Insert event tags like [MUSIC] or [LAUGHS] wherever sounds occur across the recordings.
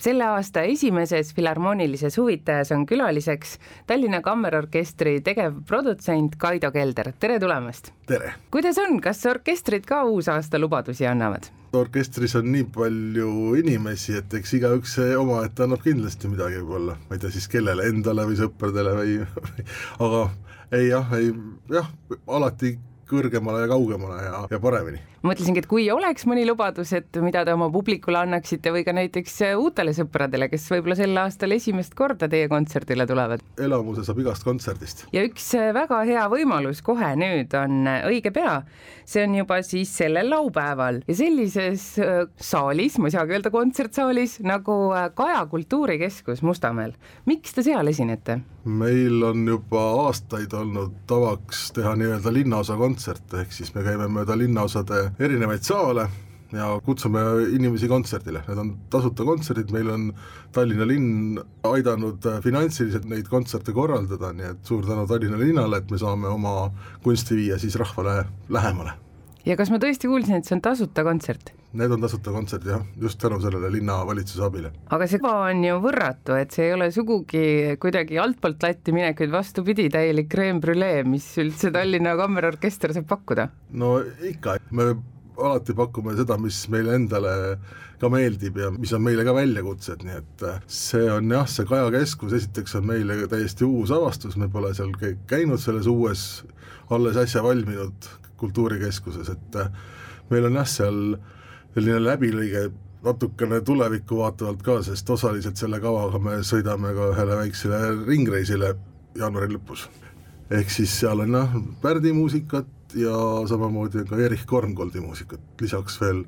Selle aasta esimeses Filharmoonilises huvitajas on külaliseks Tallinna Kammerorkestri tegevprodutsent Kaido Kelder, tere tulemast! tere! kuidas on, kas orkestrid ka uusaasta lubadusi annavad? orkestris on nii palju inimesi, et eks igaüks omaette annab kindlasti midagi võib-olla, ma ei tea siis kellele, endale või sõpradele või [LAUGHS] aga ei jah, ei jah, alati kõrgemale ja kaugemale ja, ja paremini. mõtlesingi, et kui oleks mõni lubadus, et mida te oma publikule annaksite või ka näiteks uutele sõpradele, kes võib-olla sel aastal esimest korda teie kontserdile tulevad. elamuse saab igast kontserdist. ja üks väga hea võimalus kohe nüüd on õige pea, see on juba siis sellel laupäeval ja sellises äh, saalis, ma ei saagi öelda kontsertsaalis, nagu äh, Kaja Kultuurikeskus Mustamäel. miks te seal esinete? Meil on juba aastaid olnud tavaks teha nii-öelda linnaosa kontserte, ehk siis me käime mööda linnaosade erinevaid saale ja kutsume inimesi kontserdile, need on tasuta kontserdid, meil on Tallinna linn aidanud finantsiliselt neid kontserte korraldada, nii et suur tänu Tallinna linnale, et me saame oma kunsti viia siis rahvale lähemale. ja kas ma tõesti kuulsin, et see on tasuta kontsert? Need on tasuta kontserdid jah, just tänu sellele linnavalitsuse abile. aga see kava on ju võrratu, et see ei ole sugugi kuidagi altpoolt latti minek, vaid vastupidi, täielik creme brulee, mis üldse Tallinna Kammerorkester saab pakkuda? no ikka, me alati pakume seda, mis meile endale ka meeldib ja mis on meile ka väljakutsed, nii et äh, see on jah, see Kaja keskus esiteks on meile täiesti uus avastus, me pole seal käinud selles uues, alles äsja valminud kultuurikeskuses, et äh, meil on jah, seal selline läbilõige natukene tulevikku vaatavalt ka, sest osaliselt selle kavaga me sõidame ka ühele väiksele ringreisile jaanuari lõpus. ehk siis seal on jah, Pärdi muusikat ja samamoodi ka Erich Korngoldi muusikat, lisaks veel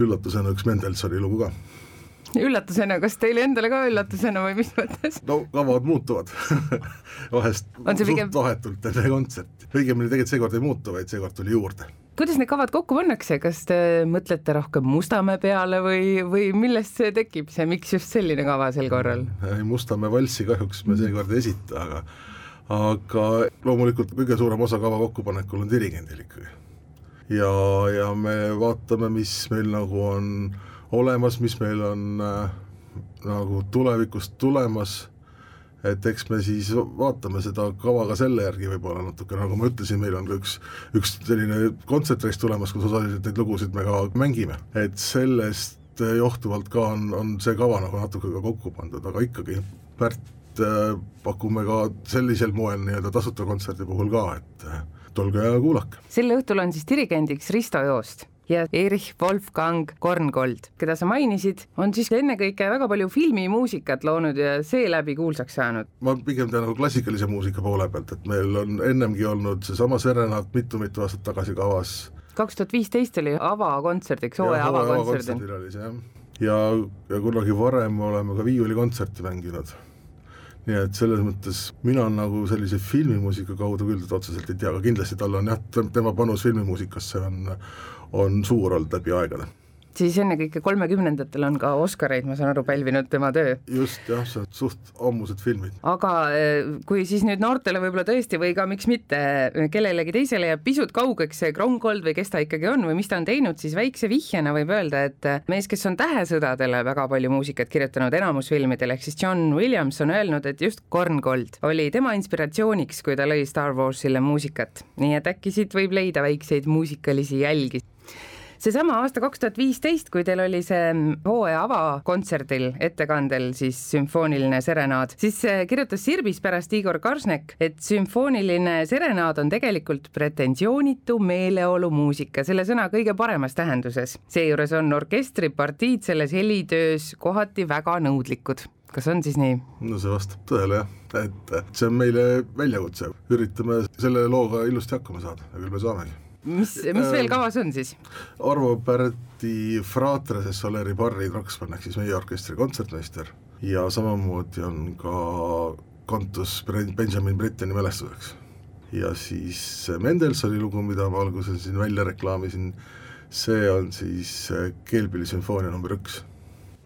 üllatusena üks Mendelssohni lugu ka. Üllatusena, kas teile endale ka üllatusena või mis mõttes? no kavad muutuvad. [LAUGHS] Vahest on pigem vahetult enne kontserti, õigemini tegelikult seekord ei muutu, vaid seekord tuli juurde kuidas need kavad kokku pannakse, kas te mõtlete rohkem Mustamäe peale või, või millest see tekib, see, miks just selline kava sel korral? Mustamäe valssi kahjuks me seekord ei esita, aga aga loomulikult kõige suurem osa kava kokkupanekul on dirigendil ikkagi. ja, ja me vaatame, mis meil nagu on olemas, mis meil on äh, nagu tulevikus tulemas et eks me siis vaatame seda kava ka selle järgi võib-olla natuke, nagu ma ütlesin, meil on ka üks, üks selline kontsertreis tulemas, kus osaliselt neid lugusid me ka mängime, et sellest johtuvalt ka on, on see kava nagu natuke ka kokku pandud, aga ikkagi Pärt äh, pakume ka sellisel moel nii-öelda tasuta kontserdi puhul ka, et äh, tulge ja kuulake. sel õhtul on siis dirigendiks Risto Joost ja Erich Wolfgang Korngold, keda sa mainisid, on siis ennekõike väga palju filmimuusikat loonud ja seeläbi kuulsaks saanud. ma pigem tean nagu klassikalise muusika poole pealt, et meil on ennemgi olnud seesama Serenad mitu-mitu aastat tagasi kavas. kaks tuhat viisteist oli avakontserdiks, hooaja avakontserdil. ja, ja kunagi varem oleme ka viiulikontserti mänginud nii et selles mõttes mina nagu sellise filmimuusika kaudu küll teda otseselt ei tea, aga kindlasti tal on jah, tema panus filmimuusikasse on on suur olnud läbi aegade siis ennekõike kolmekümnendatel on ka Oscareid, ma saan aru, pälvinud tema töö. just jah, see on suht ammused filmid. aga eh, kui siis nüüd noortele võib-olla tõesti või ka miks mitte kellelegi teisele jääb pisut kaugeks see Krongold või kes ta ikkagi on või mis ta on teinud, siis väikse vihjena võib öelda, et mees, kes on Tähesõdadele väga palju muusikat kirjutanud enamus filmidel, ehk siis John Williams on öelnud, et just Korngold oli tema inspiratsiooniks, kui ta lõi Star Warsile muusikat. nii et äkki siit võib leida väikseid muusikalisi jälgi seesama aasta kaks tuhat viisteist, kui teil oli see hooaja avakontserdil ettekandel siis sümfooniline serenaad, siis äh, kirjutas Sirbis pärast Igor Karsnek, et sümfooniline serenaad on tegelikult pretensioonitu meeleolumuusika selle sõna kõige paremas tähenduses. seejuures on orkestripartiid selles helitöös kohati väga nõudlikud kas on siis nii? no see vastab tõele jah, et see on meile väljakutse, üritame selle looga ilusti hakkama saada ja küll me saamegi mis, mis veel kavas on siis? Arvo Pärdi Fratrese Soleri Barri Troksmann ehk siis meie orkestri kontsertmeister ja samamoodi on ka kantus Benjamin Britteni mälestuseks. ja siis Mendelssohni lugu, mida ma alguses siin välja reklaamisin, see on siis Keelpilli sümfoonia number üks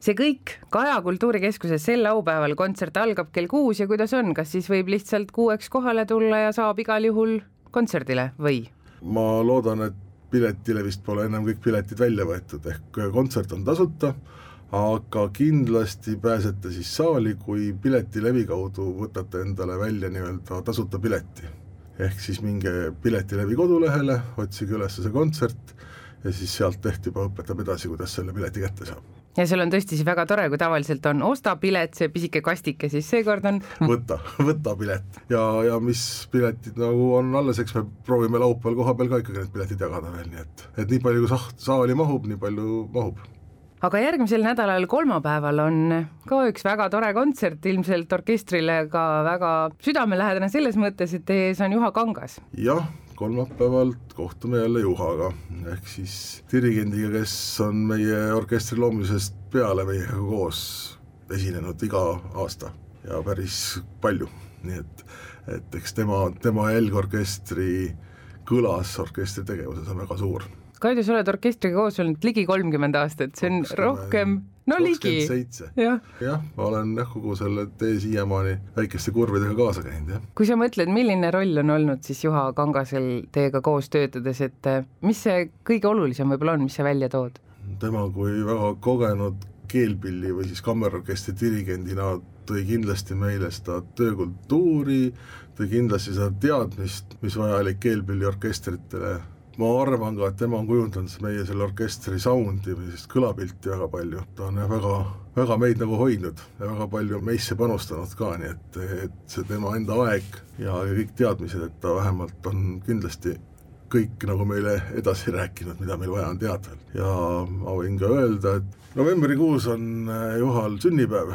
see kõik Kaja Kultuurikeskuses sel laupäeval, kontsert algab kell kuus ja kuidas on, kas siis võib lihtsalt kuueks kohale tulla ja saab igal juhul kontserdile või? Ma loodan, et piletile vist pole enam kõik piletid välja võetud, ehk kontsert on tasuta, aga kindlasti pääsete siis saali, kui piletilevi kaudu võtate endale välja nii-öelda tasuta pileti. ehk siis minge Piletilevi kodulehele, otsige üles see kontsert ja siis sealt Leht juba õpetab edasi, kuidas selle pileti kätte saab ja seal on tõesti siis väga tore, kui tavaliselt on osta pilet, see pisike kastike, siis seekord on võta, võta pilet ja, ja mis piletid nagu on alles, eks me proovime laupäeval koha peal ka ikkagi need piletid jagada veel, nii et, et nii palju, kui saht saali mahub, nii palju mahub aga järgmisel nädalal, kolmapäeval on ka üks väga tore kontsert, ilmselt orkestrile ka väga südamelähedane selles mõttes, et teie ees on Juha Kangas. jah, kolmapäeval kohtume jälle Juhaga, ehk siis dirigendiga, kes on meie orkestri loomisest peale meiega koos esinenud iga aasta. Ja päris palju, nii et, et eks tema, tema jälg orkestri kõlas orkestri tegevuses on väga suur. Kaido, sa oled orkestriga koos olnud ligi kolmkümmend aastat, see on rohkem, no ligi. jah, jah, ma olen jah, kogu selle tee siiamaani väikeste kurvidega kaasa käinud, jah. kui sa mõtled, milline roll on olnud siis Juha Kangasel teiega koos töötades, et eh, mis see kõige olulisem võib-olla on, mis sa välja tood? tema kui väga kogenud keelpilli või siis kammerorkestri dirigendina tõi kindlasti meile seda töökultuuri, tõi kindlasti seda teadmist, mis vajalik keelpilliorkestritele ma arvan ka, et tema on kujundanud meie selle orkestri sound'i või sellist kõlapilti väga palju, ta on jah, väga, väga meid nagu hoidnud ja väga palju meisse panustanud ka, nii et, et see tema enda aeg ja, kõik teadmised, et ta vähemalt on kindlasti kõik nagu meile edasi rääkinud, mida meil vaja on teada. ja ma võin ka öelda, et novembrikuus on äh, Juhal sünnipäev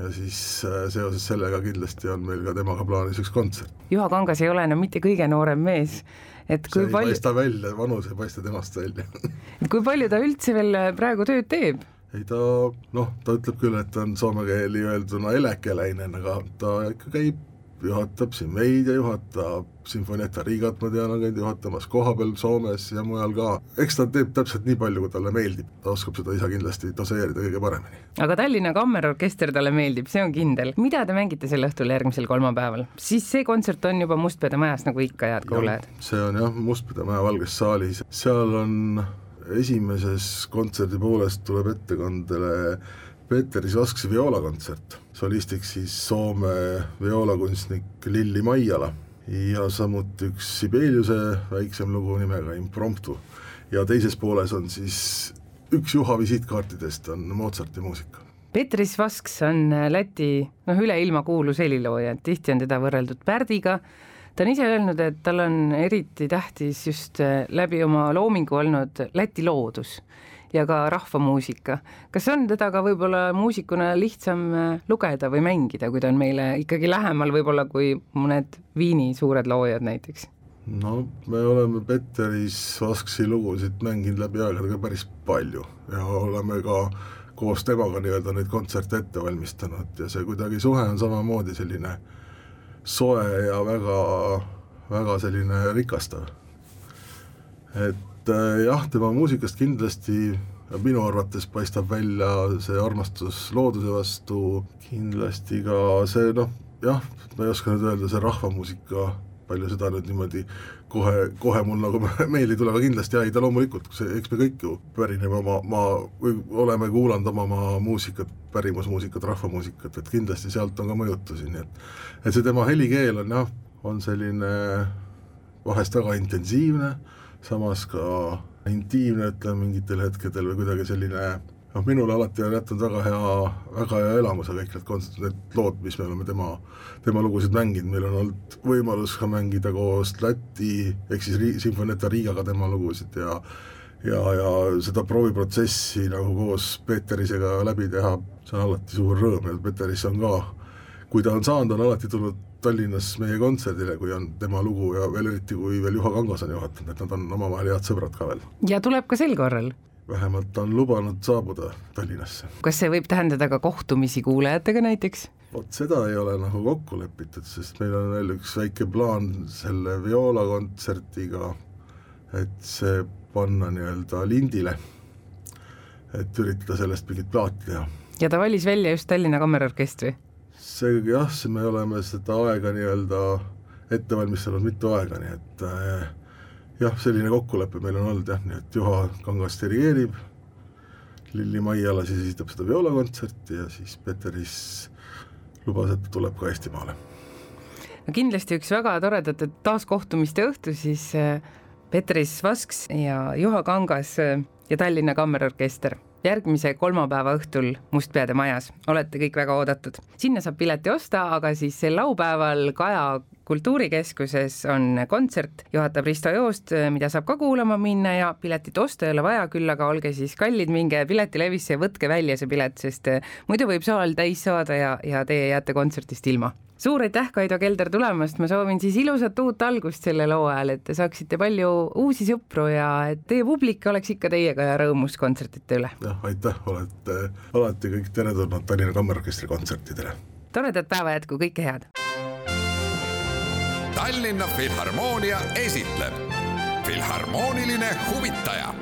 ja siis äh, seoses sellega kindlasti on meil ka temaga plaanis üks kontsert. Juha Kangas ei ole enam mitte kõige noorem mees et kui see ei palju... paista välja, vanus ei paista temast välja [LAUGHS] kui palju ta üldse veel praegu tööd teeb? ei ta noh, ta ütleb küll, et ta on soome keeli öelduna elekeläinen, aga ta ikka käib juhatab siin meid ja juhatab Sinfonietta Riigat, ma tean, on käinud juhatamas kohapeal Soomes ja mujal ka. eks ta teeb täpselt nii palju, kui talle meeldib, ta oskab seda ise kindlasti doseerida kõige paremini. aga Tallinna Kammerorkester talle meeldib, see on kindel. mida te mängite sel õhtul järgmisel kolmapäeval? siis see kontsert on juba Mustpeade majas, nagu ikka, head kuulajad. see on jah, Mustpeade maja Valges saalis, seal on esimeses kontserdi pooles tuleb ettekandele Peeter Isaskse vioolakontsert, solistiks siis Soome vioolakunstnik Lilli Maijala ja samuti üks Sibeliuse väiksem lugu nimega Impromptu. ja teises pooles on siis üks Juha visiitkaartidest on Mozarti muusika. Petris Vasks on Läti noh, üle ilma kuulus helilooja, tihti on teda võrreldud Pärdiga, ta on ise öelnud, et tal on eriti tähtis just läbi oma loomingu olnud Läti loodus ja ka rahvamuusika. kas on teda ka võib-olla muusikuna lihtsam äh, lugeda või mängida, kui ta on meile ikkagi lähemal võib-olla kui mõned Viini suured loojad näiteks? no me oleme Petteris Vasksi lugusid mänginud läbi aegade ka päris palju ja oleme ka koos temaga nii-öelda neid kontserte ette valmistanud ja see kuidagi suhe on samamoodi selline soe ja väga, väga selline rikastav. et et äh, jah, tema muusikast kindlasti minu arvates paistab välja see armastus looduse vastu, kindlasti ka see noh, jah, ma ei oska nüüd öelda, see rahvamuusika, palju seda nüüd niimoodi kohe, kohe mul nagu [LAUGHS] meelde ei tule, aga kindlasti jah, ei ta loomulikult, eks me kõik ju pärineme oma, ma, või oleme kuulanud oma maa muusikat, pärimusmuusikat, rahvamuusikat, et kindlasti sealt on ka mõjutusi, nii et et see tema helikeel on jah, on selline vahest väga intensiivne samas ka intiimne, ütleme mingitel hetkedel või kuidagi selline noh, minule alati on jätnud väga hea, väga hea elamuse kõik need kontserdid, need lood, mis me oleme tema, tema lugusid mänginud, meil on olnud võimalus ka mängida koos Läti ehk siis Ri-, Sinfonietta Riigaga tema lugusid ja ja, ja seda prooviprotsessi nagu koos Peeterisega läbi teha, see on alati suur rõõm ja Peeteris on ka, kui ta on saanud, on alati tulnud Tallinnas meie kontserdile, kui on tema lugu ja veel eriti, kui veel Juha Kangas on juhatanud, et nad on omavahel head sõbrad ka veel. ja tuleb ka sel korral? vähemalt on lubanud saabuda Tallinnasse. kas see võib tähendada ka kohtumisi kuulajatega näiteks? vot seda ei ole nagu kokku lepitud, sest meil on veel üks väike plaan selle vioolakontserdiga, et see panna nii-öelda lindile, et üritada sellest mingit plaati teha. ja ta valis välja just Tallinna Kammerorkestri? See jah, me oleme seda aega nii-öelda ette valmistanud mitu aega, nii et äh, jah, selline kokkulepe meil on olnud jah, nii et Juha Kangas dirigeerib, Lilli Maiala siis esitab seda vioolakontserti ja siis Peteris lubas, et tuleb ka Eestimaale. no kindlasti üks väga toredate taaskohtumiste õhtu siis äh, Petris Vasks ja Juha Kangas äh, ja Tallinna Kammerorkester järgmise kolmapäeva õhtul Mustpeade majas, olete kõik väga oodatud. sinna saab pileti osta, aga siis sel laupäeval Kaja kultuurikeskuses on kontsert, juhatab Risto Joost, mida saab ka kuulama minna ja piletit osta ei ole vaja, küll aga olge siis kallid, minge Piletilevisse ja võtke välja see pilet, sest muidu võib saal täis saada ja, ja teie jääte kontserdist ilma suur aitäh, Kaido Kelder tulemast, ma soovin siis ilusat uut algust sellel hooajal, et te saaksite palju uusi sõpru ja et teie publik oleks ikka teiega ja rõõmus kontsertide üle. jah, aitäh, olete alati kõik teretulnud Tallinna Kammerorkestri kontsertidele. toredat päeva jätku, kõike head! Tallinna Filharmoonia esitleb Filharmooniline huvitaja